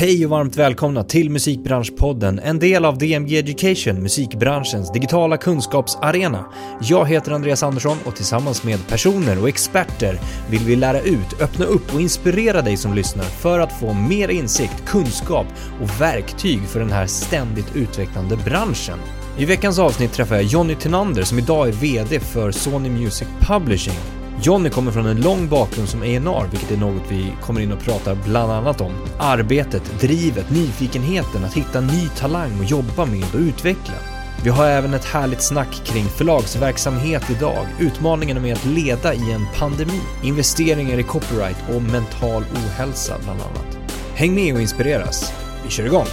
Hej och varmt välkomna till Musikbranschpodden, en del av DMG Education, musikbranschens digitala kunskapsarena. Jag heter Andreas Andersson och tillsammans med personer och experter vill vi lära ut, öppna upp och inspirera dig som lyssnar för att få mer insikt, kunskap och verktyg för den här ständigt utvecklande branschen. I veckans avsnitt träffar jag Jonny Tinander som idag är VD för Sony Music Publishing. Jonny kommer från en lång bakgrund som A&R, vilket är något vi kommer in och pratar bland annat om. Arbetet, drivet, nyfikenheten att hitta ny talang och jobba med och utveckla. Vi har även ett härligt snack kring förlagsverksamhet idag, utmaningarna med att leda i en pandemi, investeringar i copyright och mental ohälsa bland annat. Häng med och inspireras. Vi kör igång!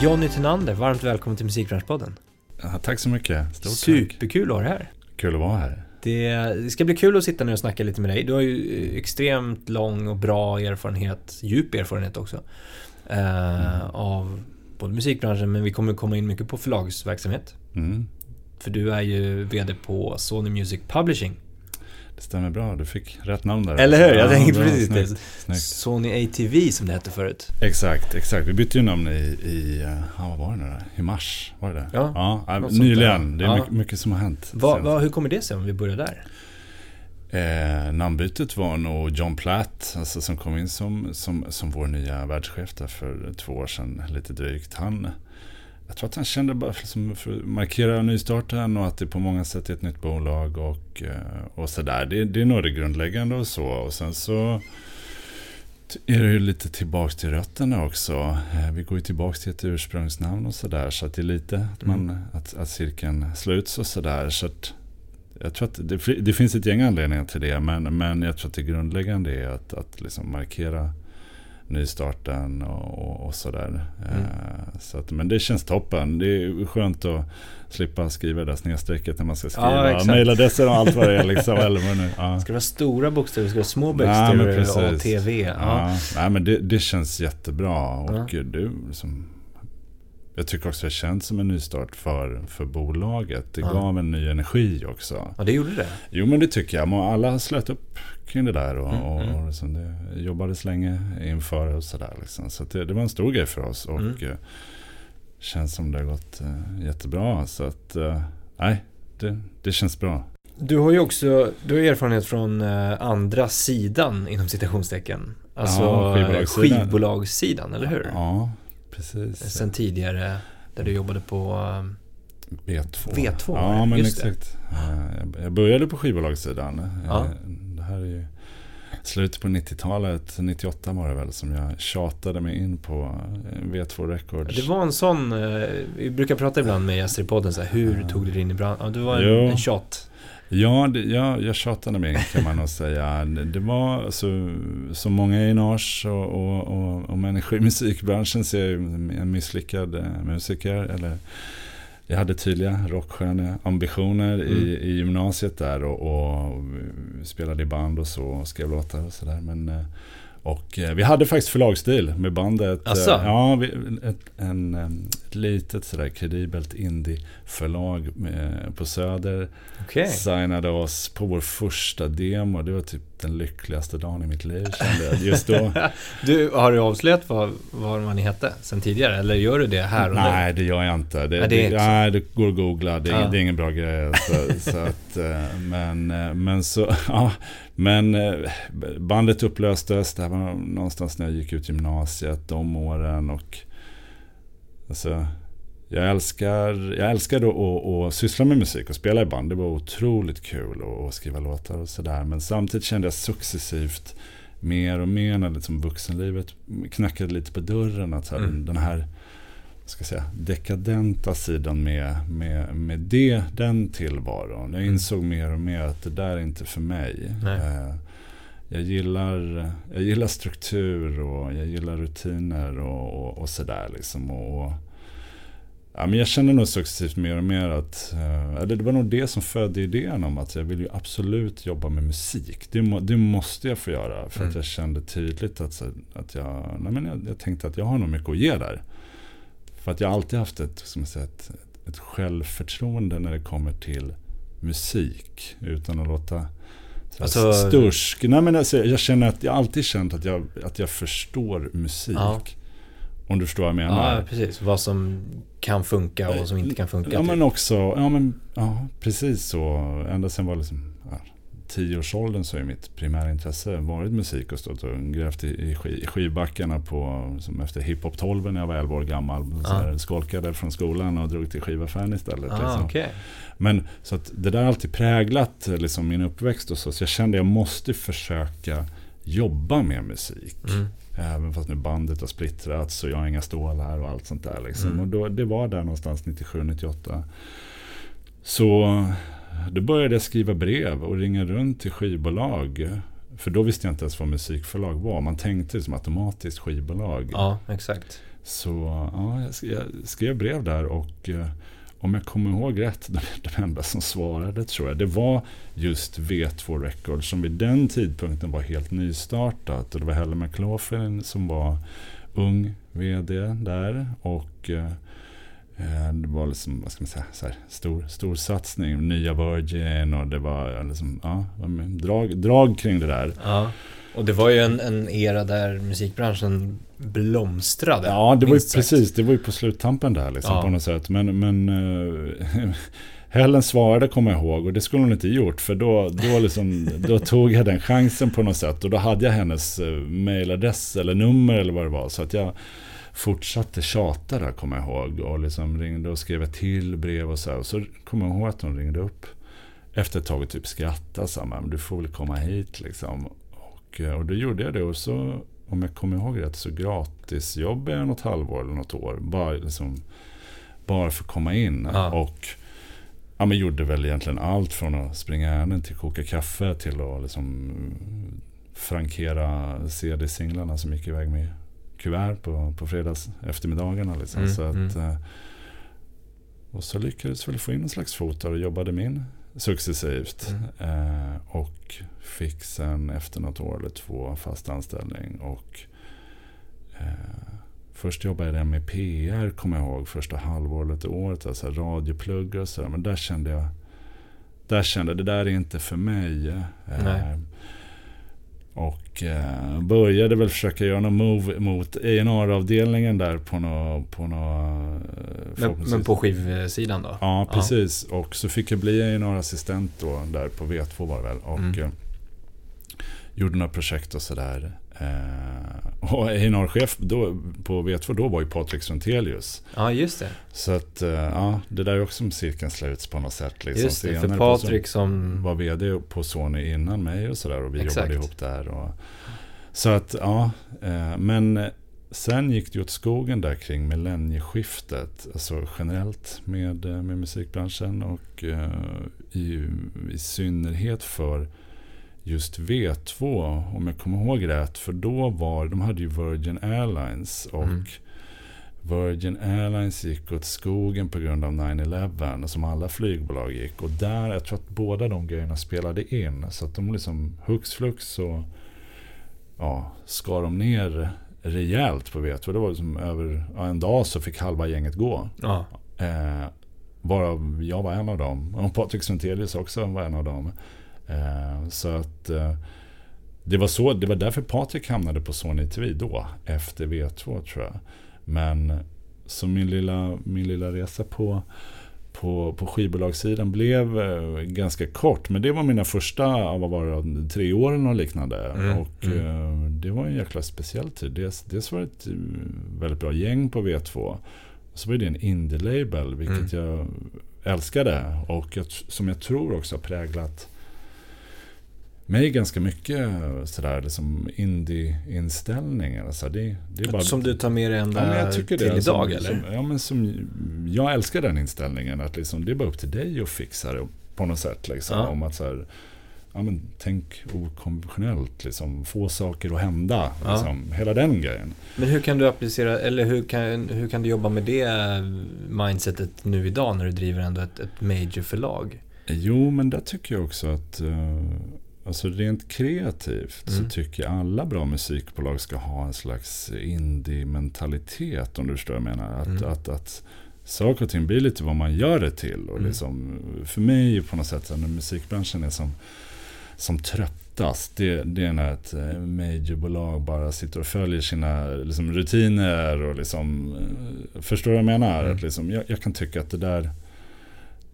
Jonny Tenander, varmt välkommen till Musikbranschpodden. Ja, tack så mycket. Stort Superkul att ha dig här. Kul att vara här. Det, ska bli kul att sitta ner och snacka lite med dig. Du har ju extremt lång och bra erfarenhet, djup erfarenhet också. Eh, mm. Av både musikbranschen, men vi kommer komma in mycket på förlagsverksamhet. Mm. För du är ju VD på Sony Music Publishing. Det stämmer bra, du fick rätt namn där. Eller hur? Jag ja, tänkte precis det. Snyggt. Sony ATV som det hette förut. Exakt, exakt. Vi bytte ju namn i, i ja, vad var det nu då? I mars, var det det? Ja, ja nyligen. Det är ja. mycket, mycket, som har hänt. Va, va, hur kommer det sig om vi börjar där? Eh, namnbytet var nog John Platt, alltså som kom in som, som, som vår nya världschef där för två år sedan, lite drygt. Han jag tror att han kände bara liksom för att markera nystarten och att det på många sätt är ett nytt bolag och, eh, och sådär. Det, det är nog det grundläggande och så. Och sen så är det ju lite tillbaks till rötterna också. Eh, vi går ju tillbaks till ett ursprungsnamn och sådär. Så att det är lite att, man, mm. att, att cirkeln sluts och sådär. Så att jag tror att det, det, finns ett gäng anledningar till det. Men, men jag tror att det grundläggande är att, att liksom markera nystarten och, och, och sådär. Mm. Uh, så att, men det känns toppen. Det är skönt att slippa skriva det där snedstrecket när man ska skriva ja, mejladresser och allt vad det är. Liksom, eller vad nu. Ja. Ska det vara stora bokstäver? Ska det vara små bokstäver ja, och TV? Ja. ja. Nej, men det, det känns jättebra. Och ja. du, liksom, jag tycker också det känns som en nystart för, för bolaget. Det ja. gav en ny energi också. Ja, det gjorde det. Jo, men det tycker jag. Alla slöt upp kring det där och, mm, och, mm. och liksom det jobbades länge inför och sådär. Liksom. Så det, det, var en stor grej för oss och mm. Eh, känns som det har gått uh, jättebra. Så att, uh, nej, det, det känns bra. Du har ju också du har erfarenhet från andra sidan inom citationstecken. Alltså ja, skivbolagssidan. skivbolagssidan, eller hur? Ja, precis. Sen tidigare där du jobbade på V2. V2, ja men exakt. Det. Jag började på skivbolagssidan. Ja här är ju slutet på 90-talet, 98 var det väl, som jag tjatade mig in på eh, V2 Records. Det var en sån, eh, vi brukar prata ibland med gäster i podden, så här, hur tog du dig in i branschen? Ja, det var en, en tjat. Ja, det, ja, jag tjatade mig kan man nog säga. Det var alltså, som många i Nars och, och, och, och människor i musikbranschen så jag en misslyckad eh, musiker. Eller jag hade tydliga rockstjärneambitioner mm. i, i gymnasiet där och, och spelade i band och så och skrev låtar och sådär. Men eh, och eh, vi hade faktiskt förlagsstil med bandet. Asså? Eh, ja, ett, en, ett litet sådär kredibelt indie-förlag på Söder. Okay. Signade oss på vår första demo. Det var typ den lyckligaste dagen i mitt liv kände jag just då. du, har du avslöjat vad, vad ni hette sen tidigare? Eller gör du det här och Nej, det gör jag inte. Det, nej, det, det, nej, det går att googla. Det, ja. det är ingen bra grej. Så, så att, men, men så, ja. Men bandet upplöstes. Det här var någonstans när jag gick ut gymnasiet, de åren. Och alltså, jag älskar, jag älskar att, att, syssla med musik och spela i band. Det var otroligt kul att skriva låtar och sådär. Men samtidigt kände jag successivt mer och mer när liksom vuxenlivet knackade lite på dörren. Att här, mm. den här ska säga, dekadenta sidan med, med, med det, den tillvaron. Jag mm. insåg mer och mer att det där är inte för mig. Eh, jag, gillar, jag gillar struktur och jag gillar rutiner och, och, och sådär. Liksom. Och, och Ja, men jag känner nog successivt mer och mer att, eh, eller det var nog det som födde idén om att jag vill ju absolut jobba med musik. Det, må, det måste jag få göra för mm. att jag kände tydligt att, att jag, nej men jag, jag, tänkte att jag har nog mycket att ge där. För att jag alltid haft ett, som jag säger, ett, ett självförtroende när det kommer till musik. Utan att låta Alltså, stursk. Nej, men alltså, jag känner att jag alltid känt att jag, att jag förstår musik. Ja. Om du förstår vad jag menar. Ja, precis. Vad som kan funka och vad som inte kan funka. Ja, typ. men också, ja men, ja, precis så. Ända sen var liksom, ja, tioårsåldern så är mitt primära intresse varit musik och stått och grävt i, i skivbackarna på, som efter hiphop 12 när jag var 11 år gammal. Ah. skolkade från skolan och drog till skivaffären istället. Ah, liksom. okay. Men så att det där har alltid präglat liksom, min uppväxt och så. Så jag kände att jag måste försöka jobba med musik. Mm. Även fast nu bandet har splittrats och jag har inga stålar och allt sånt där. Liksom. Mm. Och då, det var där någonstans 97-98. Så då började jag skriva brev och ringa runt till skivbolag. För då visste jag inte ens vad musikförlag var. Man tänkte liksom automatiskt skivbolag. Ja, exakt. Så ja, jag skrev brev där och eh, om jag kommer ihåg rätt, de enda som svarade tror jag, det var just V2 Records som vid den tidpunkten var helt nystartat. Och det var Helle McLaughlin som var ung vd där. Och Eh, det var liksom, vad ska man säga, så här, stor, stor satsning. Nya Virgin och det var liksom, ja, drag, drag kring det där. Ja. Och det var ju en, en era där musikbranschen blomstrade. Ja, det var ju precis. Det var ju på sluttampen där liksom, ja. på något sätt. Men, men uh, Helen svarade kommer jag ihåg och det skulle hon inte gjort för då, då, liksom, då tog jag den chansen på något sätt och då hade jag hennes uh, mailadress eller nummer eller vad det var. Så att jag fortsatte tjata där, kommer jag ihåg. Och liksom ringde och skrev ett till brev och så. Och så kommer jag ihåg att hon ringde upp efter ett tag och typ skrattade. Så men du får väl komma hit liksom. Och, och då gjorde jag det. Och så, om jag kommer ihåg rätt, så gratisjobbade jag något halvår eller något år. Bara, liksom, bara för att komma in. Ja. Och ja, men gjorde väl egentligen allt från att springa ärenden till koka kaffe till att liksom frankera CD-singlarna som gick iväg med kuvert på, på fredags eftermiddagarna. Liksom. Mm, så att, mm. Eh, och så lyckades vi få in en slags fot och jobbade min successivt. Mm. Eh, och fick sen efter något år eller två fast anställning. Och eh, först jobbade jag med PR kommer jag ihåg. Första halvåret, året. Alltså radioplugg och sådär. Men där kände jag där kände det där är inte för mig. Eh, och eh, började väl försöka göra någon move mot A&R-avdelningen där på något... På något eh, men, men, på skivsidan då? Ja, precis. Ja. Och så fick jag bli A&R-assistent då där på V2 var det väl. Och mm. eh, gjorde några projekt och sådär. Eh, och A&R-chef på V2 då var ju Patrik Sventelius. Ja, just det. Så att, eh, ja, det där är också om cirkeln sluts på något sätt. Liksom. Just det, för Patrik som... Var vd på Sony innan mig och sådär. Och vi Exakt. jobbade ihop där. Och, så att, ja. Eh, men sen gick det åt skogen där kring millennieskiftet. Alltså generellt med, eh, med musikbranschen. Och uh, i, i synnerhet för just V2, om jag kommer ihåg rätt. För då var, de hade ju Virgin Airlines och mm. Virgin Airlines gick åt skogen på grund av 9-11 som alla flygbolag gick. Och där, jag tror att båda de grejerna spelade in. Så att de liksom hux flux så ja, skar de ner rejält på V2. Det var liksom över ja, en dag så fick halva gänget gå. Ja. Eh, varav jag var en av dem. Och Patrik Sventelius också var en av dem. Eh, så att eh, det var, så, det var därför Patrik hamnade på Sony TV då, efter V2 tror jag. Men så min lilla, min lilla resa på, på, på skivbolagssidan blev eh, ganska kort. Men det var mina första, vad var det, tre åren och liknande. Mm, och mm. det var en jäkla speciell tid. Dels, dels var det ett väldigt bra gäng på V2. Så var det en indie-label, vilket mm. jag älskade. Och jag, som jag tror också har präglat mig ganska mycket sådär liksom indie-inställningar. Alltså det, det är bara, som du tar med dig ända ja, till det, idag som, eller? Som, ja, men som, jag älskar den inställningen. Att liksom, det är bara upp till dig att fixa det på något sätt. Liksom, ja. Om att så här, ja, men, tänk okonventionellt, liksom, få saker att hända. Ja. Liksom, hela den grejen. Men hur kan du applicera, eller hur kan, hur kan du jobba med det mindsetet nu idag när du driver ändå ett, ett major förlag? Jo, men där tycker jag också att uh, Alltså rent kreativt mm. så tycker jag alla bra musikbolag ska ha en slags indie-mentalitet om du förstår vad jag menar. Att, mm. att, att saker och ting blir lite vad man gör det till. Och mm. liksom, för mig på något sätt, när musikbranschen är som som tröttast, det, det är när ett eh, majorbolag bara sitter och följer sina liksom, rutiner och liksom, eh, förstår du vad jag menar? Mm. Att liksom, jag, jag, kan tycka att det där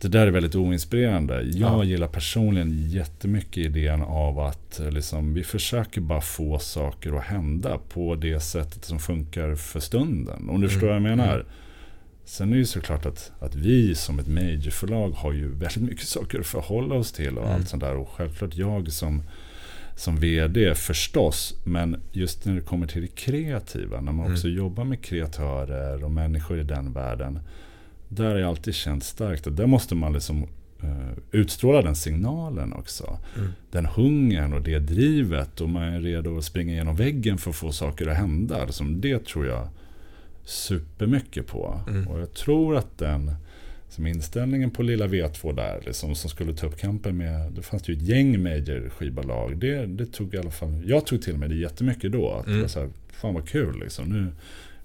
det där är väldigt oinspirerande. Jag ja. gillar personligen jättemycket idén av att eh, liksom, vi försöker bara få saker att hända på det sättet som funkar för stunden. Om du mm. förstår vad jag menar. Mm. Sen är det ju såklart att, att vi som ett majorförlag har ju väldigt mycket saker att förhålla oss till och mm. allt sånt där. Och självklart jag som, som vd förstås. Men just när det kommer till det kreativa, när man mm. också jobbar med kreatörer och människor i den världen. Där har jag alltid känt starkt att där måste man liksom uh, utstråla den signalen också. Mm. Den hungern och det drivet och man är redo att springa genom väggen för att få saker att hända. Liksom det tror jag supermycket på. Mm. Och jag tror att den som inställningen på lilla V2 där, liksom, som skulle ta upp kampen med, det fanns ju ett gäng major skivbolag. Det, det tog i alla fall, jag tog till mig det jättemycket då. Att mm. det var så här, fan vad kul liksom. Nu,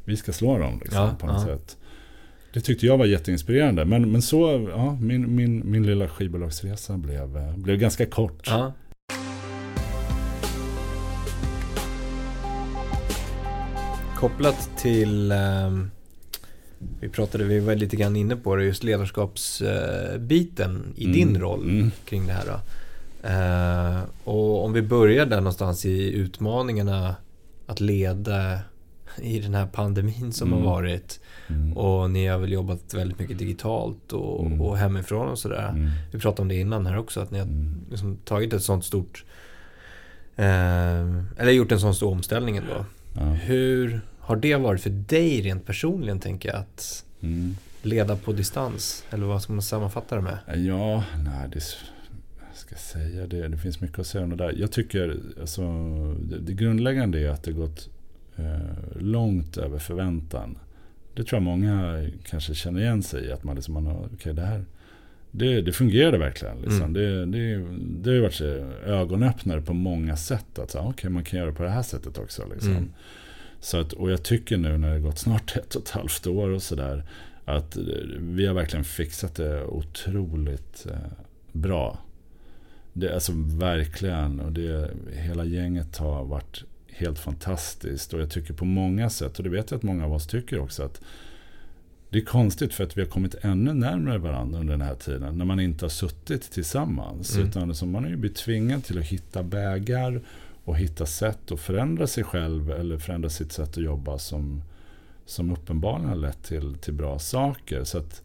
vi ska slå dem liksom, ja, på något ja. sätt. Det tyckte jag var jätteinspirerande. Men, men så, ja, min, min, min lilla skivbolagsresa blev, blev ganska kort. Ja. Kopplat till, eh, vi pratade, vi var lite grann inne på det, just ledarskapsbiten eh, i mm. din roll mm. kring det här. Då. Eh, och om vi börjar där någonstans i utmaningarna att leda i den här pandemin som mm. har varit. Mm. Och ni har väl jobbat väldigt mycket digitalt och, mm. och hemifrån och sådär. Mm. Vi pratade om det innan här också, att ni har mm. liksom tagit ett sånt stort... Eh, eller gjort en sån stor omställning ändå. Ja. Hur har det varit för dig rent personligen, tänker jag, att mm. leda på distans? Eller vad ska man sammanfatta det med? Ja, nej, det ska säga det. Det finns mycket att säga om det där. Jag tycker, alltså, det, det grundläggande är att det gått eh, långt över förväntan. Det tror jag många kanske känner igen sig i. Att man liksom, man har, okay, det här det, det fungerade verkligen. Liksom. Mm. Det, det, det har ju varit ögonöppnare på många sätt. Att okay, man kan göra det på det här sättet också. Liksom. Mm. Så att, och jag tycker nu när det gått snart ett och ett halvt år och sådär. Att vi har verkligen fixat det otroligt eh, bra. Det, alltså verkligen. Och det, hela gänget har varit helt fantastiskt. Och jag tycker på många sätt, och det vet jag att många av oss tycker också, att det är konstigt för att vi har kommit ännu närmare varandra under den här tiden. När man inte har suttit tillsammans. Mm. Utan alltså man har ju blivit tvingad till att hitta vägar och hitta sätt att förändra sig själv eller förändra sitt sätt att jobba som, som uppenbarligen har lett till, till bra saker. Så att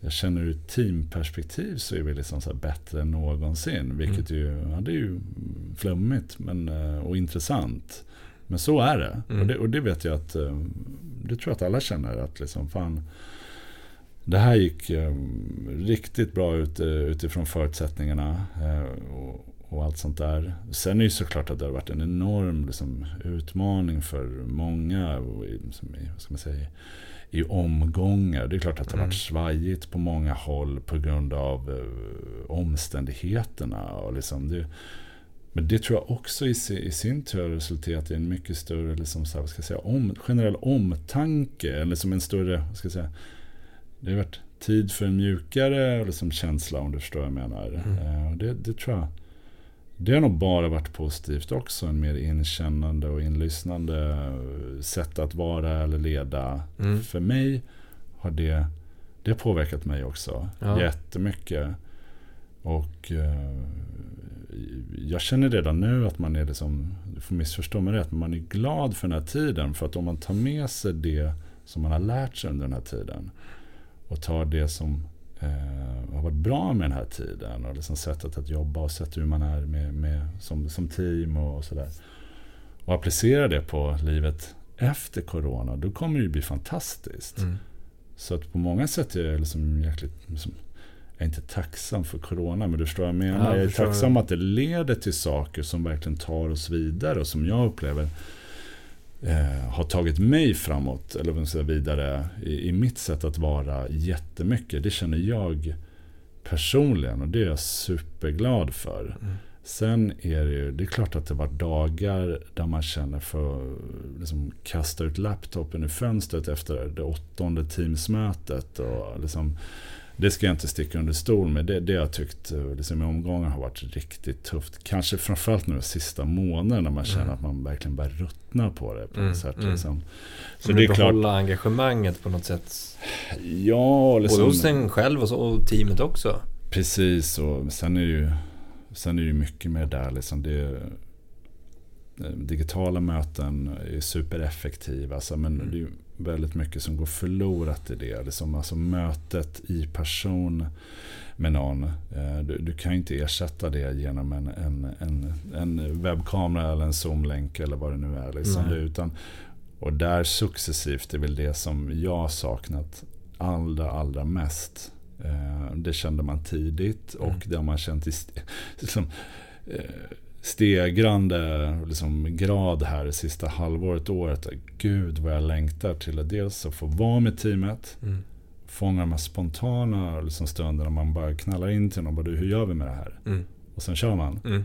jag känner ur ett teamperspektiv så är vi liksom så bättre än någonsin. Vilket mm. ju, ja, det är ju flummigt men, eh, och intressant. Men så är det. Mm. Och det. Och det vet jag att, eh, det tror jag att alla känner att liksom fan, det här gick um, riktigt bra ut, utifrån förutsättningarna. Och, och allt sånt där. Sen är det ju såklart att det har varit en enorm liksom, utmaning för många. Liksom, vad ska man säga, i omgångar. Det är klart att det har varit mm. svajigt på många håll på grund av eh, omständigheterna. Och liksom det, men det tror jag också i, i sin tur har resulterat i en mycket större liksom, så här, vad ska jag säga, om, generell omtanke. Eller som en större, vad ska jag säga, det har varit tid för en mjukare liksom, känsla om du förstår vad jag menar. Mm. Eh, det, det tror jag det har nog bara varit positivt också. En mer inkännande och inlyssnande sätt att vara eller leda. Mm. För mig har det, det har påverkat mig också ja. jättemycket. Och uh, jag känner redan nu att man är liksom, du får missförstå mig rätt, men man är glad för den här tiden. För att om man tar med sig det som man har lärt sig under den här tiden och tar det som eh, har varit bra med den här tiden. Och liksom sättet att jobba och sättet hur man är med, med, som, som team och, och sådär. Och applicera det på livet efter corona. Då kommer det ju bli fantastiskt. Mm. Så att på många sätt är jag liksom jäkligt... Liksom, jag är inte tacksam för corona, men du förstår vad jag menar. Ja, jag är tacksam att det leder till saker som verkligen tar oss vidare och som jag upplever eh, har tagit mig framåt, eller vad säga, vidare i, i, mitt sätt att vara jättemycket. Det känner jag personligen och det är jag superglad för. Mm. Sen är det ju, det är klart att det var dagar där man känner för att liksom kasta ut laptopen i fönstret efter det åttonde teamsmötet. Och liksom, det ska jag inte sticka under stol med. Det, det har jag tyckt liksom, i omgången har varit riktigt tufft. Kanske framförallt nu de sista månaderna när man känner mm. att man verkligen börjar ruttna på det. På mm. sätt, mm. liksom. Så det är behålla klart... engagemanget på något sätt. Ja, liksom... Både hos en själv och, så, och teamet också. Precis, och sen är det ju, sen är det mycket mer där. Liksom det, Eh, digitala möten är supereffektiva. Alltså, men mm. Väldigt mycket som går förlorat i det. Liksom, alltså mötet i person med någon. Eh, du, du kan inte ersätta det genom en, en, en, en webbkamera eller en zoomlänk eller vad det nu är. Liksom. Mm. Utan, och där successivt är väl det som jag saknat allra, allra mest. Eh, det kände man tidigt och mm. det har man känt i, liksom, stegrande liksom, grad här det sista halvåret, året. Gud vad jag längtar till att dels att få vara med teamet. Mm. Fånga de här spontana liksom, stunderna man bara knallar in till någon. Bara, hur gör vi med det här? Mm. Och sen kör man. Mm.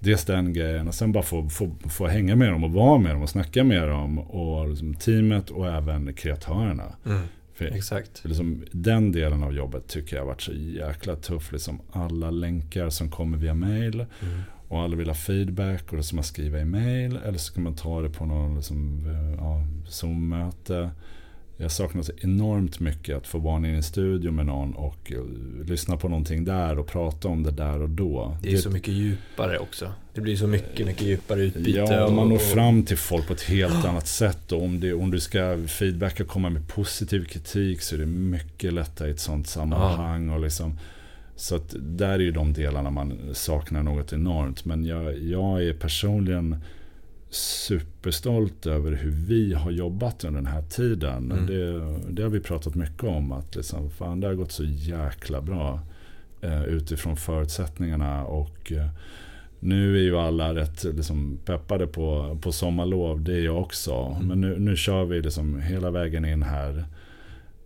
Dels den grejen och sen bara få, få, få hänga med dem och vara med dem och snacka med dem. Och liksom, teamet och även kreatörerna. Mm. Exakt. Liksom, den delen av jobbet tycker jag har varit så jäkla tuff. Liksom, alla länkar som kommer via mail. Mm och alla vill ha feedback och det ska man skriva i mail eller så kan man ta det på någon liksom, ja, Zoom-möte. Jag saknar så enormt mycket att få vara i en studio med någon och uh, lyssna på någonting där och prata om det där och då. Det är det, så mycket djupare också. Det blir så mycket, mycket djupare utbyte. Ja, och man når fram till folk på ett helt annat sätt. Och om, det, om du ska feedbacka och komma med positiv kritik så är det mycket lättare i ett sånt sammanhang. Ja. Och liksom, så att där är ju de delarna man saknar något enormt. Men jag, jag är personligen superstolt över hur vi har jobbat under den här tiden. Mm. Det, det, har vi pratat mycket om. Att liksom, fan, det har gått så jäkla bra eh, utifrån förutsättningarna. Och eh, nu är ju alla rätt liksom, peppade på, på sommarlov. Det är jag också. Mm. Men nu, nu kör vi liksom hela vägen in här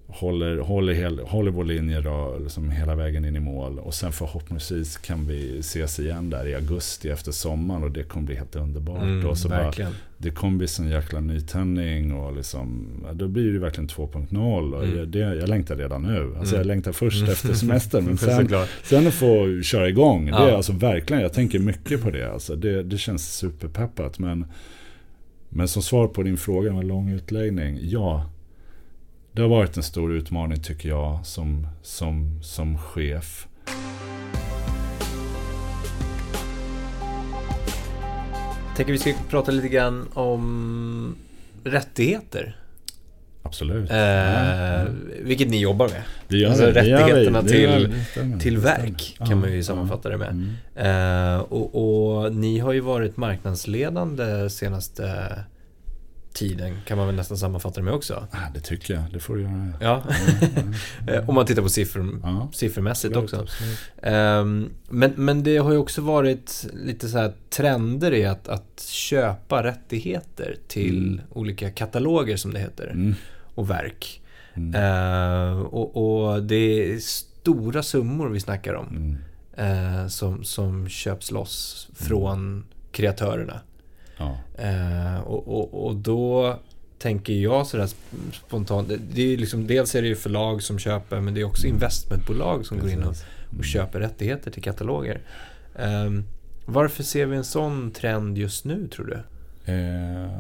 håller, håller, hel, håller vår linje då, liksom hela vägen in i mål. Och sen förhoppningsvis kan vi ses igen där i augusti efter sommaren och det kommer bli helt underbart. Mm, och så bara, det kommer bli sån jäkla nytändning och liksom, då blir det verkligen 2.0. Och mm. det, jag längtar redan nu. Alltså mm. Jag längtar först mm. efter semestern. Men sen, sen att få köra igång, ja. det är alltså verkligen, jag tänker mycket på det. Alltså det, det känns superpeppat. Men, men som svar på din fråga, en lång utläggning. Ja, det har varit en stor utmaning tycker jag som, som, som chef. Jag tänker vi ska prata lite grann om rättigheter. Absolut. Eh, ja. Vilket ni jobbar med. Det gör alltså, rättigheterna det gör till, det till verk kan man ju sammanfatta det med. Mm. Eh, och, och, ni har ju varit marknadsledande senaste tiden kan man väl nästan sammanfatta det med också. Ja, det tycker jag, det får du göra. Ja, om man tittar på siffror, ja. siffermässigt också. Um, men, men det har ju också varit lite så här trender i att, att köpa rättigheter till mm. olika kataloger som det heter. Mm. Och verk. Mm. Uh, och, och, det är stora summor vi snackar om. Uh, som, som köps loss från kreatörerna. Ja. Eh, och, och, och, då tänker jag sådär spontant. Det är liksom, dels är det ju förlag som köper men det är också mm. investmentbolag som Precis. går in och, och mm. köper rättigheter till kataloger. Eh, varför ser vi en sån trend just nu tror du? Eh,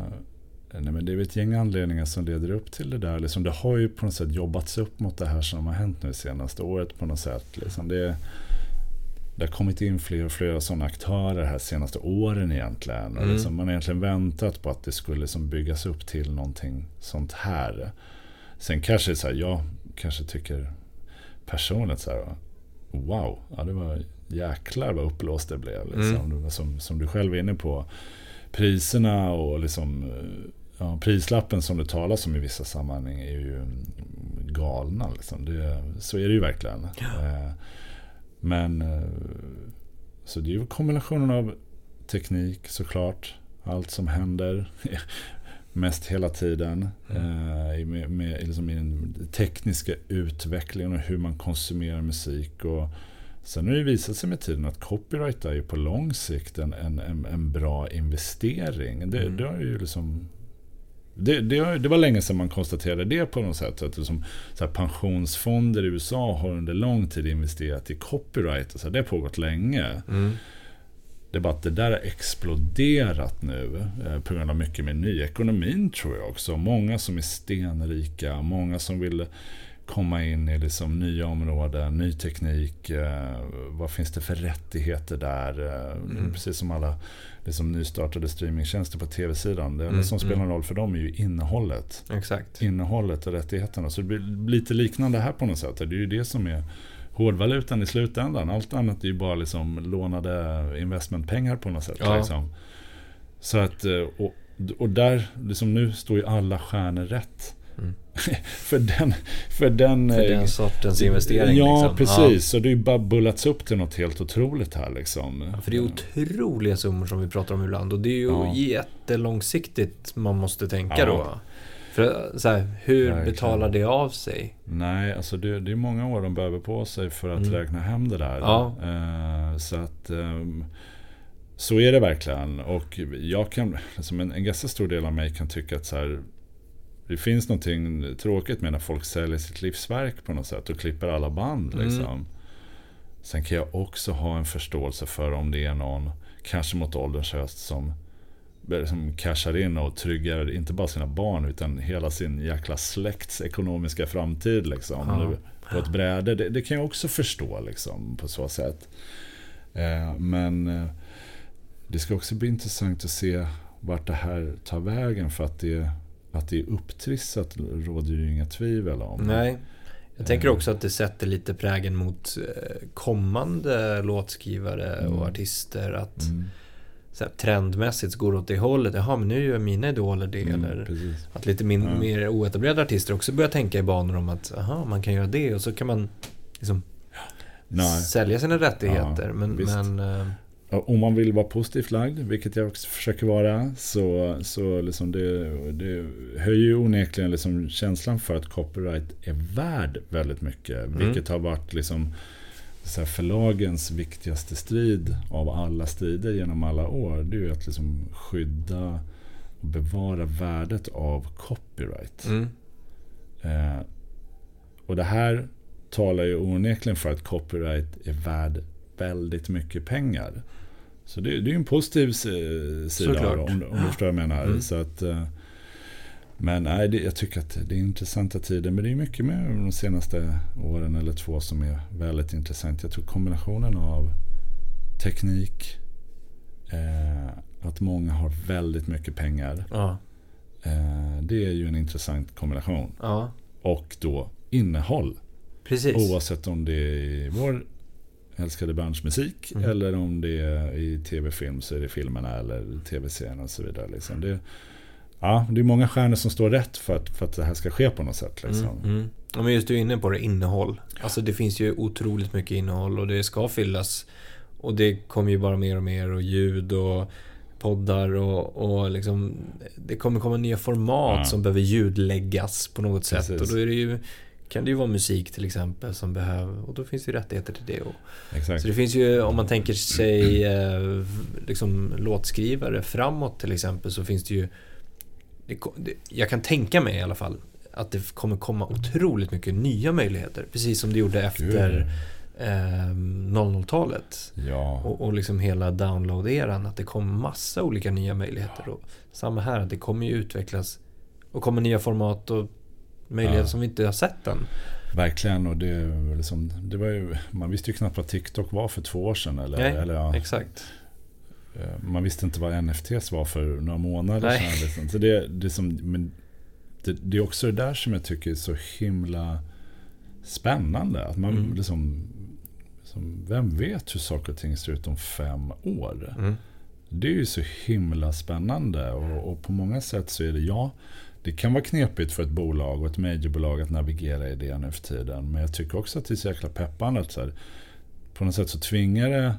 nej men det är ett gäng anledningar som leder upp till det där. Liksom det har ju på något sätt jobbats upp mot det här som har hänt nu senaste året på något sätt. Liksom det, det har kommit in fler och fler sådana aktörer här senaste åren egentligen. Mm. Liksom man har egentligen väntat på att det skulle liksom byggas upp till någonting sånt här. Sen kanske så här, jag kanske tycker personligt så här, wow, ja, det var jäklar vad uppblåst det blev. Liksom. Mm. Som, som du själv är inne på. Priserna och liksom, ja, prislappen som det talas om i vissa sammanhang är ju galna. Liksom. Det, så är det ju verkligen. Ja. Eh, men eh, så det är ju kombinationen av teknik såklart. Allt som händer. Mest hela tiden. Mm. med, med liksom den tekniska utvecklingen och hur man konsumerar musik. Och sen har det visat sig med tiden att copyright är ju på lång sikt en, en, en, en bra investering. Det, mm. det har ju liksom Det, det, det, var länge sedan man konstaterade det på något sätt. Att liksom, så pensionsfonder i USA har under lång tid investerat i copyright. Och så det har pågått länge. Mm. Det är bara att det där har exploderat nu eh, på grund av mycket med nyekonomin tror jag också. Många som är stenrika, många som vill komma in i liksom nya områden, ny teknik. Eh, vad finns det för rättigheter där? Eh, mm. Precis som alla liksom nystartade streamingtjänster på tv-sidan. Det enda mm. som spelar mm. roll för dem är ju innehållet. Exakt. Innehållet och rättigheterna. Så det blir lite liknande här på något sätt. Det är ju det som är hårdvalutan i slutändan. Allt annat är ju bara liksom lånade investmentpengar på något sätt. Ja. Liksom. Så att, eh, och, och där, liksom nu står ju alla stjärnor rätt. För den, för den, för den eh, sortens investering. Ja, liksom. precis. Så ja. det är ju bara bullats upp till något helt otroligt här. Liksom. Ja, för det är otroliga summor som vi pratar om ibland. Och det är ju ja. jättelångsiktigt man måste tänka ja. då. För så här, hur Verkligen. betalar det av sig? Nej, alltså det, det, är många år de behöver på sig för att mm. räkna hem det där. Ja. Uh, så att um, så är det verkligen. Och jag kan, liksom en, en ganska stor del av mig kan tycka att så här, det finns någonting tråkigt med när folk säljer sitt livsverk på något sätt och klipper alla band. Mm. Liksom. Mm. Sen kan jag också ha en förståelse för om det är någon, kanske mot ålderns höst, som som cashar in och tryggar inte bara sina barn utan hela sin jäkla släkts ekonomiska framtid liksom, ja. nu, på ett bräde. Det, det, kan jag också förstå liksom, på så sätt. Eh, men eh, det ska också bli intressant att se vart det här tar vägen för att det, att det är upptrissat råder ju inga tvivel om. Nej. Jag tänker också att det sätter lite prägen mot eh, kommande låtskrivare och mm. artister. Att mm så här, trendmässigt går åt det hållet. Jaha, men nu gör mina idoler det. Mm, eller precis. att lite min, ja. mer oetablerade artister också börjar tänka i banor om att aha, man kan göra det och så kan man liksom Nej. sälja sina rättigheter. Ja, men, men uh... om man vill vara positivt lagd, vilket jag också försöker vara, så, så liksom det, det höjer ju onekligen liksom känslan för att copyright är värd väldigt mycket. Mm. Vilket har varit liksom så förlagens viktigaste strid av alla strider genom alla år, det är ju att liksom skydda och bevara värdet av copyright. Mm. Eh, och det här talar ju onekligen för att copyright är värd väldigt mycket pengar. Så det, det är ju en positiv sida om, om, du förstår vad jag menar. Mm. Så att, eh, men nej, det, jag tycker att det är intressanta tider. Men det är mycket med de senaste åren eller två som är väldigt intressant. Jag tror kombinationen av teknik, eh, att många har väldigt mycket pengar. Ja. Eh, det är ju en intressant kombination. Ja. Och då innehåll. Precis. Oavsett om det är vår älskade branschmusik mm. eller om det är i tv-film så är det filmerna eller tv-serien och så vidare. Liksom. Det, ja, det är många stjärnor som står rätt för att, för att det här ska ske på något sätt. Liksom. Mm, mm. Ja, men just du är inne på det, innehåll. Alltså det finns ju otroligt mycket innehåll och det ska fyllas. Och det kommer ju bara mer och mer och ljud och poddar och, och liksom, det kommer komma nya format ja. som behöver ljudläggas på något sätt. Precis. Och då är det ju, kan det ju vara musik till exempel som behöver, och då finns det ju rättigheter till det. Och, Exakt. Så det finns ju, om man tänker sig eh, liksom, låtskrivare framåt till exempel, så finns det ju det, det, jag kan tänka mig i alla fall att det kommer komma otroligt mycket nya möjligheter. Precis som det gjorde efter eh, 00-talet. Ja. Och, och liksom hela download-eran. Att det kom massa olika nya möjligheter. Och samma här, det kommer ju utvecklas och kommer nya format och möjligheter ja. som vi inte har sett än. Verkligen, och det, liksom, det var ju, man visste ju knappt vad TikTok var för två år sedan. Eller, Nej, eller, ja. exakt. Eh, man visste inte vad NFTs var för några månader Nej. sedan. Liksom. Så det, det, som, men det, det, är också det där som jag tycker är så himla spännande. Att man mm. liksom, liksom, vem vet hur saker och ting ser ut om fem år? Mm. Det är ju så himla spännande och, och, på många sätt så är det, ja, det kan vara knepigt för ett bolag och ett majorbolag att navigera i det nu för tiden. Men jag tycker också att det är så jäkla peppande att så här, på något sätt så tvingar det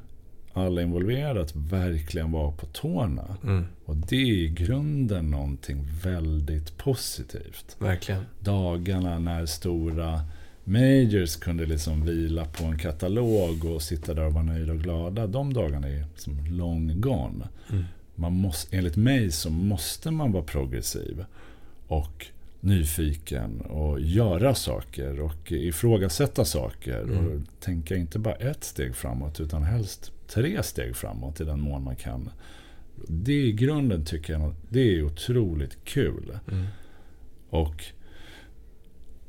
alla involverade att verkligen vara på tårna. Mm. Och det är i grunden någonting väldigt positivt. Verkligen. Dagarna när stora majors kunde liksom vila på en katalog och sitta där och vara nöjda och glada. De dagarna är som long gone. Mm. Man måste, enligt mig så måste man vara progressiv. Och nyfiken och göra saker och ifrågasätta saker. Mm. Och tänka inte bara ett steg framåt utan helst tre steg framåt i den mån man kan. Det i grunden tycker jag det är otroligt kul. Mm. Och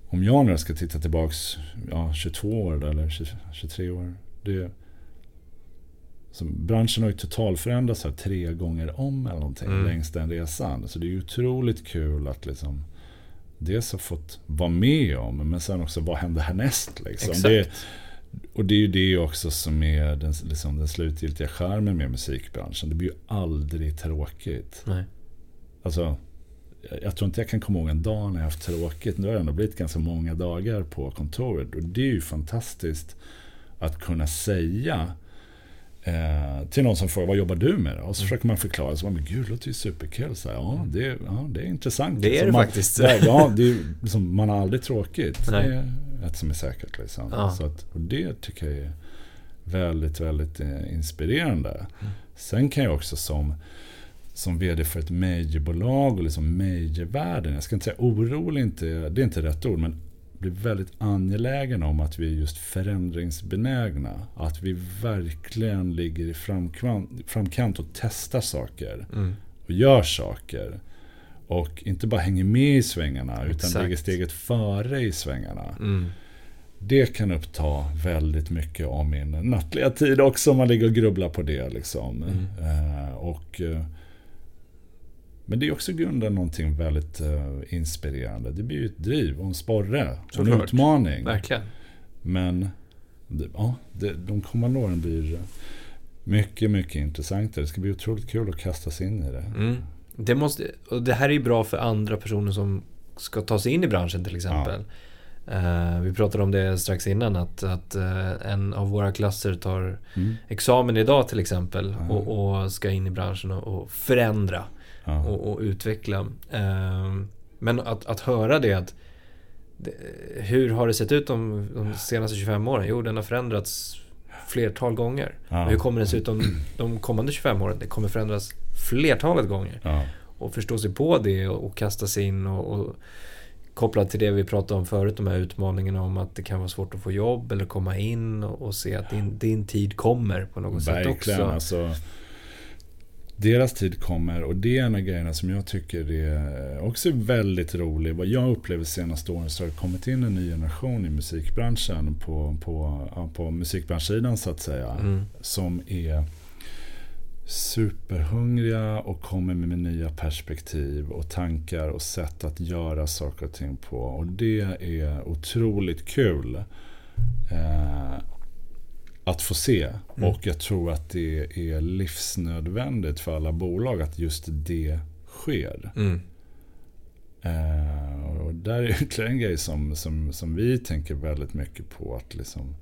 om jag nu ska titta tillbaks ja, 22 år eller 23 år. Det, branschen har ju totalförändrats här tre gånger om eller någonting mm. längs den resan. Så det är ju otroligt kul att liksom dels ha fått vara med om, men sen också vad händer härnäst? Liksom. Det, och det är ju det också som är den, liksom den slutgiltiga skärmen med musikbranschen. Det blir ju aldrig tråkigt. Nej. Alltså, jag tror inte jag kan komma ihåg en dag när jag haft tråkigt. Nu har det ändå blivit ganska många dagar på kontoret. Och det är ju fantastiskt att kunna säga eh, till någon som frågar vad jobbar du med? Och så mm. försöker man förklara. Så man, men gud, det låter ju superkul. Så här, ja, det, ja, det är intressant. Det är liksom, det man, faktiskt. Ja, det är, liksom, man har aldrig tråkigt. Nej. Det är ett som är säkert. Liksom. Ja. Så att, och det tycker jag är väldigt, väldigt eh, inspirerande. Mm. Sen kan jag också som som vd för ett majorbolag och liksom majorvärlden. Jag ska inte säga orolig, inte, det är inte rätt ord, men blir väldigt angelägen om att vi är just förändringsbenägna. Att vi verkligen ligger i framkant och testar saker. Mm. Och gör saker. Och inte bara hänger med i svängarna Exakt. utan ligger steget före i svängarna. Mm. Det kan uppta väldigt mycket av min nattliga tid också om man ligger och grubblar på det. Liksom. Mm. Uh, och uh, men det är också grunden någonting väldigt uh, inspirerande. Det blir ju ett driv och en sporre. Så en utmaning. Verkligen. Men ja, det, de kommande åren blir mycket, mycket intressantare. Det ska bli otroligt kul att kasta sig in i det. Mm. Det, måste, och det här är ju bra för andra personer som ska ta sig in i branschen till exempel. Ja. Uh, vi pratade om det strax innan att, att uh, en av våra klasser tar mm. examen idag till exempel ja. och, och, ska in i branschen och, och förändra ja. och, och, utveckla. Ehm, men att, att höra det att hur har det sett ut de, de senaste 25 åren? Jo, den har förändrats flertal gånger. Ja. Hur kommer det se ut de, de kommande 25 åren? Det kommer förändras flertalet gånger. Ja. Och förstå sig på det och, och kasta sig in och, och kopplat till det vi pratade om förut, de här utmaningarna om att det kan vara svårt att få jobb eller komma in och, och se att din, din tid kommer på något Verkligen, sätt också. Alltså, deras tid kommer och det är en av grejerna som jag tycker är också väldigt rolig. Vad jag upplever senaste åren så har det kommit in en ny generation i musikbranschen på, på, på musikbranschsidan så att säga. Mm. Som är superhungriga och kommer med nya perspektiv och tankar och sätt att göra saker och ting på. Och det är otroligt kul. Eh, att få se. Mm. Och jag tror att det är livsnödvändigt för alla bolag att just det sker. Mm. Uh, och där är ytterligare en grej som, som, som vi tänker väldigt mycket på. Att liksom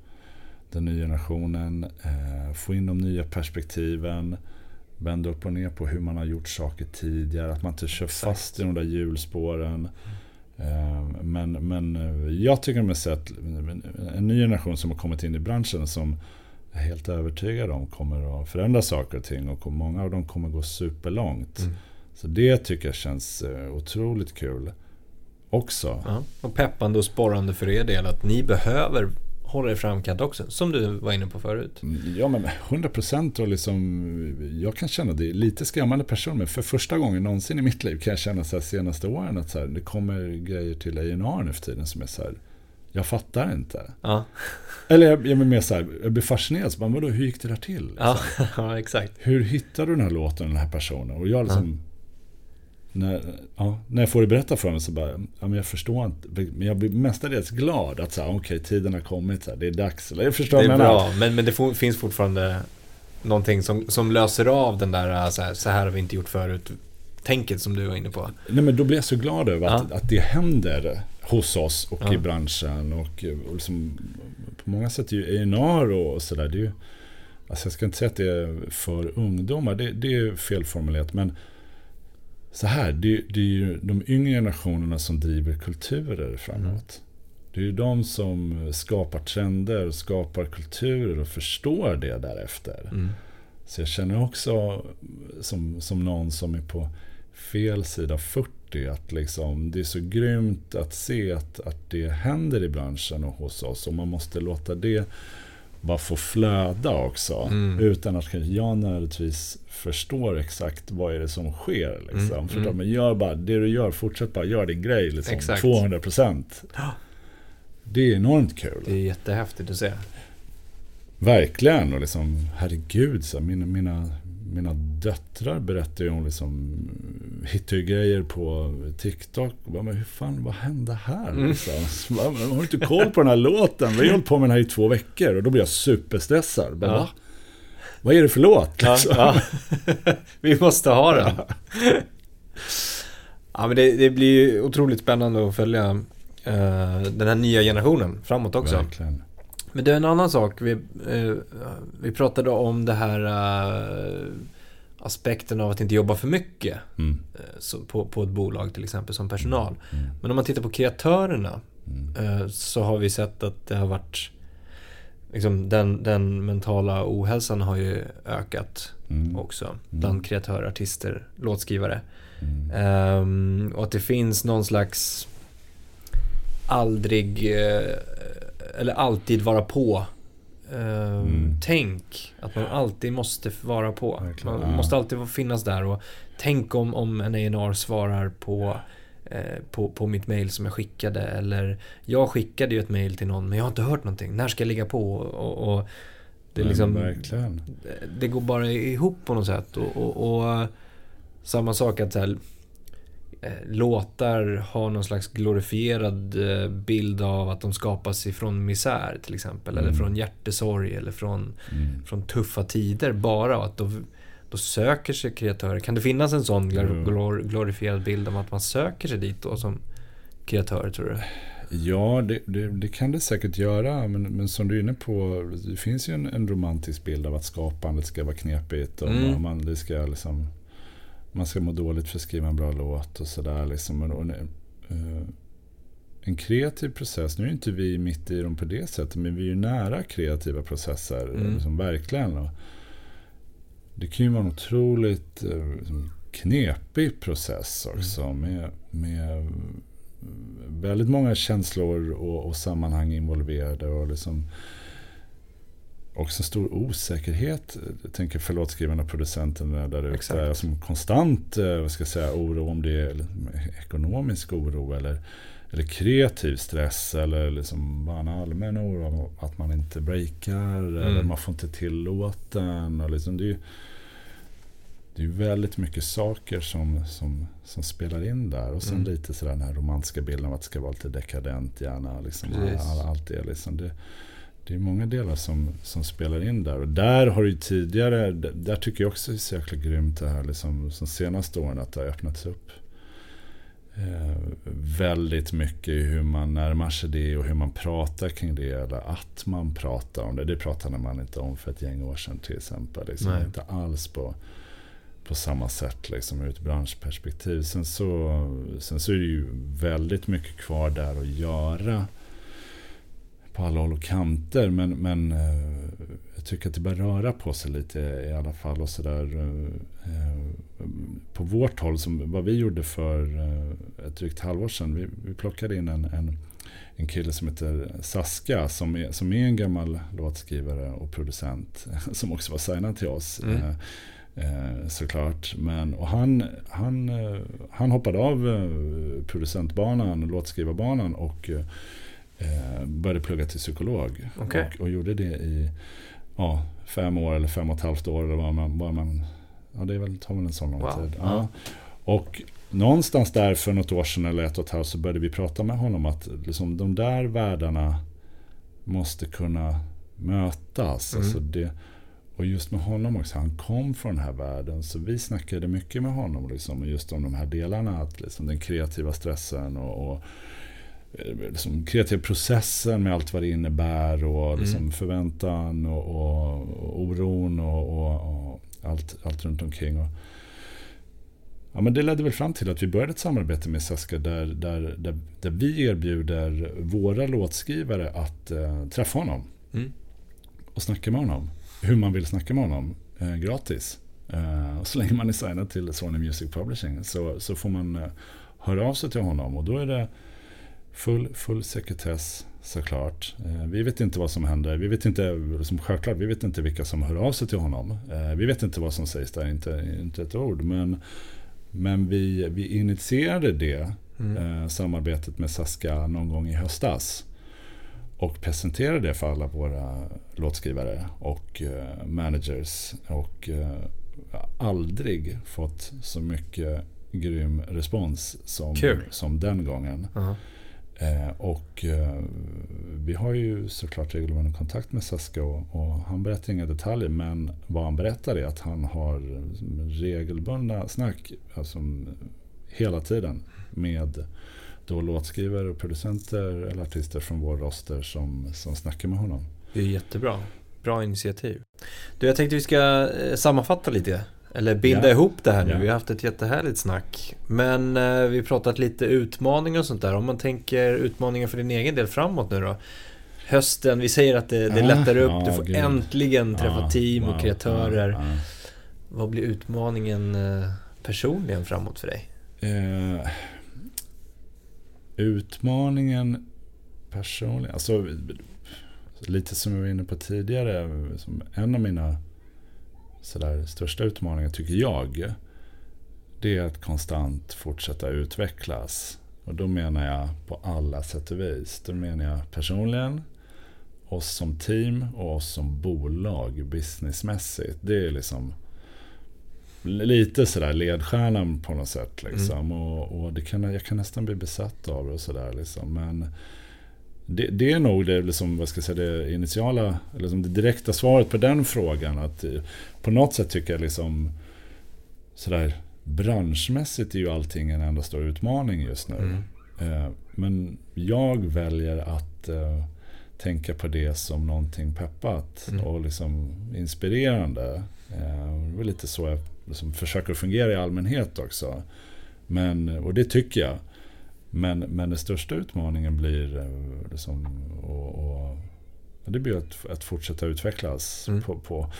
den nya generationen uh, får in de nya perspektiven. Vända upp och ner på hur man har gjort saker tidigare. Att man inte kör Exakt. fast i de där hjulspåren. Uh, men, men jag tycker mig se att en ny generation som har kommit in i branschen som jag är helt övertygad om kommer att förändra saker och ting och många av dem kommer gå superlångt. Mm. Så det tycker jag känns eh, otroligt kul också. Ja, och peppande och sporrande för er del att ni behöver hålla er framkant också, som du var inne på förut. Mm, ja, men 100 procent och liksom, jag kan känna det är lite skrämmande person, men för första gången någonsin i mitt liv kan jag känna så här senaste åren att så här, det kommer grejer till A&R nu för tiden som är så här, jag fattar inte. Ja. Eller jag, jag, mer så här, jag blir fascinerad. Så bara, vadå, hur gick det där till? Ja, ja, exakt. Hur hittade du den här låten, den här personen? Och jag liksom... Ja. När, ja, när jag får det berättat för mig så bara, ja, men jag förstår inte. Men jag blir mestadels glad att så okej, okay, tiden har kommit, så här, det är dags. Eller, jag förstår det är bra, men, men det finns fortfarande någonting som, som löser av den där, så här, så här har vi inte gjort förut, tänket som du var inne på. Nej, men då blir jag så glad över att, att det händer hos oss och ja. i branschen. Och, och liksom, på många sätt är ju A&R och sådär, det är ju, alltså jag ska inte säga att det är för ungdomar, det, det är felformulerat, men så här, det, det, är ju de yngre generationerna som driver kulturer framåt. Mm. Det är ju de som skapar trender, skapar kulturer och förstår det därefter. Mm. Så jag känner också som, som någon som är på fel sida 40 det. Att liksom, det är så grymt att se att, att det händer i branschen och hos oss. Och man måste låta det bara få flöda också. Mm. Utan att jag nödvändigtvis förstår exakt vad är det som sker. Liksom. Mm. För mm. Men gör bara det du gör, fortsätt bara, gör din grej. Liksom. Exakt. 200% Det är enormt kul. Det är jättehäftigt att se. Verkligen. Och liksom, herregud, så mina, mina mina döttrar berättar ju om liksom hittar ju grejer på TikTok. Bara, men hur fan, vad hände här? Mm. Liksom. Bara, har inte koll på den här låten? Vi har hållit på med den här i två veckor och då blir jag superstressad. Bara, ja. Vad är det för låt? Liksom? Ja, ja. Vi måste ha den. Ja, men det, det, blir ju otroligt spännande att följa uh, den här nya generationen framåt också. Verkligen. Men det är en annan sak. Vi, eh, vi pratade om det här eh, aspekten av att inte jobba för mycket mm. eh, på, på ett bolag till exempel som personal. Mm. mm. Men om man tittar på kreatörerna mm. Eh, så har vi sett att det har varit liksom, den, den mentala ohälsan har ju ökat mm. också mm. bland kreatörer, artister, låtskrivare. Um, och att det finns någon slags aldrig eh, eller alltid vara på Uh, mm. Tänk att man alltid måste vara på. Verkligen. Man måste alltid finnas där och tänk om, om en A&R svarar på, på, på mitt mail som jag skickade. Eller jag skickade ju ett mail till någon men jag har inte hört någonting. När ska jag ligga på? Och, och det, är liksom, det går bara ihop på något sätt. Och, och, och samma sak att så här, Eh, låtar har någon slags glorifierad eh, bild av att de skapas ifrån misär till exempel. Mm. Eller från hjärtesorg eller från, mm. från tuffa tider bara. Att då, då söker sig kreatörer. Kan det finnas en sån glor, glorifierad bild om att man söker sig dit då som kreatör tror du? Ja, det, det, det, kan det säkert göra. Men, men som du är inne på, det finns ju en, en romantisk bild av att skapandet ska vara knepigt. Och mm. man, det ska liksom man ska må dåligt för att skriva en bra låt och sådär. Liksom. Och, uh, en kreativ process, nu är inte vi mitt i dem på det sättet, men vi är ju nära kreativa processer. Mm. Liksom, verkligen. Och det kan ju vara en otroligt uh, knepig process också. Mm. Med, med väldigt många känslor och, och sammanhang involverade. Och liksom, också en stor osäkerhet, jag tänker för låtskrivarna och producenterna där ute. Alltså konstant eh, vad ska jag säga, oro, om det är ekonomisk oro eller, eller kreativ stress eller liksom bara en allmän oro att man inte breakar mm. eller man får inte till låten. Och liksom det, är, det är väldigt mycket saker som, som, som spelar in där. Och sen mm. lite sådär den här romantiska bilden av att det ska vara lite dekadent gärna. Liksom, allt det, liksom, det det är många delar som, som spelar in där. Och där har ju tidigare, där tycker jag också det är så jäkla grymt det här liksom, som senaste åren att det har öppnats upp. Eh, väldigt mycket i hur man närmar sig det och hur man pratar kring det. Eller att man pratar om det. Det pratade man inte om för ett gäng år sedan till exempel. Liksom, inte alls på, på samma sätt liksom, ur ett branschperspektiv. Sen så, sen så är det ju väldigt mycket kvar där att göra på alla håll och kanter. Men, men eh, jag tycker att det börjar röra på sig lite i alla fall. Och så där, eh, på vårt håll, som, vad vi gjorde för eh, ett drygt halvår sedan. Vi, vi plockade in en, en, en kille som heter Saska. Som är, som är en gammal låtskrivare och producent. Som också var signad till oss. Mm. såklart. Men, och han, han, han hoppade av producentbanan, låtskrivarbanan och eh, började plugga till psykolog. Okay. Och, och, gjorde det i ja, fem år eller fem och ett halvt år. Eller vad man, vad man, ja, det är väl, tar väl en sån lång wow. tid. Ja. Och någonstans där för något år sedan eller ett och ett halvt så började vi prata med honom att liksom, de där världarna måste kunna mötas. Mm. Alltså det, och just med honom också, han kom från den här världen. Så vi snackade mycket med honom liksom, just om de här delarna. Att liksom, den kreativa stressen och, och Eh, liksom, kreativa processen med allt vad det innebär och mm. liksom, förväntan och, och, och oron och, och, allt, allt runt omkring. Och, ja, men det ledde väl fram till att vi började ett samarbete med Saska där, där, där, där vi erbjuder våra låtskrivare att eh, träffa honom mm. och snacka med honom. Hur man vill snacka med honom, eh, gratis. Eh, så länge man är signad till Sony Music Publishing så, så får man eh, hör av sig till honom. Och då är det full, full sekretess såklart. Eh, vi vet inte vad som händer. Vi vet inte, som självklart, vi vet inte vilka som hör av sig till honom. Eh, vi vet inte vad som sägs där, inte, inte ett ord. Men, men vi, vi initierade det mm. eh, samarbetet med Saska någon gång i höstas. Och presenterade det för alla våra låtskrivare och managers. Och aldrig fått så mycket grym respons som, som den gången. Uh -huh. Eh, och eh, vi har ju såklart regelbunden kontakt med Saska och, och, han berättar inga detaljer men vad han berättar är att han har regelbundna snack alltså, hela tiden med då låtskrivare och producenter eller artister från vår roster som, som snackar med honom. Det är jättebra. Bra initiativ. Du, jag tänkte vi ska eh, sammanfatta lite eller binda ja. ihop det här nu. Ja. Vi har haft ett jättehärligt snack. Men eh, vi har pratat lite utmaningar och sånt där. Om man tänker utmaningar för din egen del framåt nu då. Hösten, vi säger att det, det ah, lättar upp. Ja, du får gud. äntligen träffa team och kreatörer. Vad blir utmaningen eh, personligen framåt för dig? Eh, utmaningen personligen, alltså lite som jag var inne på tidigare. Som en av mina sådär, största utmaningen tycker jag, det är att konstant fortsätta utvecklas. Och då menar jag på alla sätt och vis. Då menar jag personligen, oss som team och oss som bolag businessmässigt. Det är liksom lite sådär ledstjärnan på något sätt. Liksom. Mm. Och, och, det kan, jag kan nästan bli besatt av det och sådär. Liksom. Men det, det, är nog det, liksom, vad ska jag säga, det initiala, eller liksom det direkta svaret på den frågan. Att eh, på något sätt tycker jag liksom sådär branschmässigt är ju allting en enda stor utmaning just nu. Mm. Eh, men jag väljer att uh, tänka på det som någonting peppat mm. och liksom inspirerande. Det är lite så jag liksom försöker fungera i allmänhet också. Men, och det tycker jag. Men, men den största utmaningen blir eh, liksom, och, och, det blir att, att fortsätta utvecklas mm. på, på,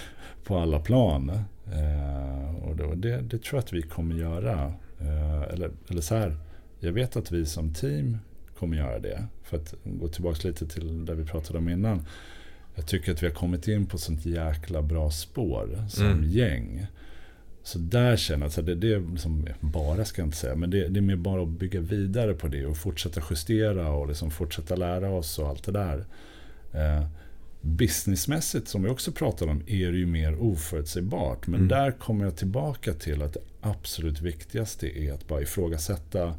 på alla plan. Eh, och det, det, det, tror jag att vi kommer göra. Eh, eller, eller så här, jag vet att vi som team kommer göra det. För att gå tillbaka lite till det vi pratade om innan. Jag tycker att vi har kommit in på sånt jäkla bra spår som mm. gäng. Så där känner jag att det, det är liksom, bara ska jag inte säga, men det, det, är mer bara att bygga vidare på det och fortsätta justera och liksom fortsätta lära oss och allt det där. Eh, businessmässigt, som vi också pratade om, är det ju mer oförutsägbart. Men mm. där kommer jag tillbaka till att det absolut viktigaste är att bara ifrågasätta,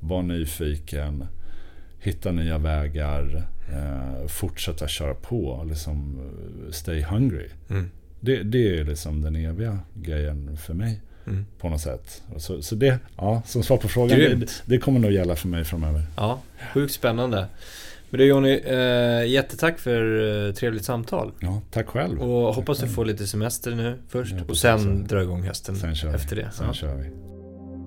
vara nyfiken, hitta nya vägar, eh, fortsätta köra på, liksom stay hungry. Mm. Det, det är liksom den eviga grejen för mig. Mm. På något sätt. Så, så det, ja, som svar på frågan, det, det, kommer nog gälla för mig framöver. Ja, sjukt spännande. Men du Jonny, eh, jättetack för eh, trevligt samtal. Ja, tack själv. Och tack hoppas själv. du får lite semester nu först ja, och sen dra igång hösten efter det. Sen ja. kör vi.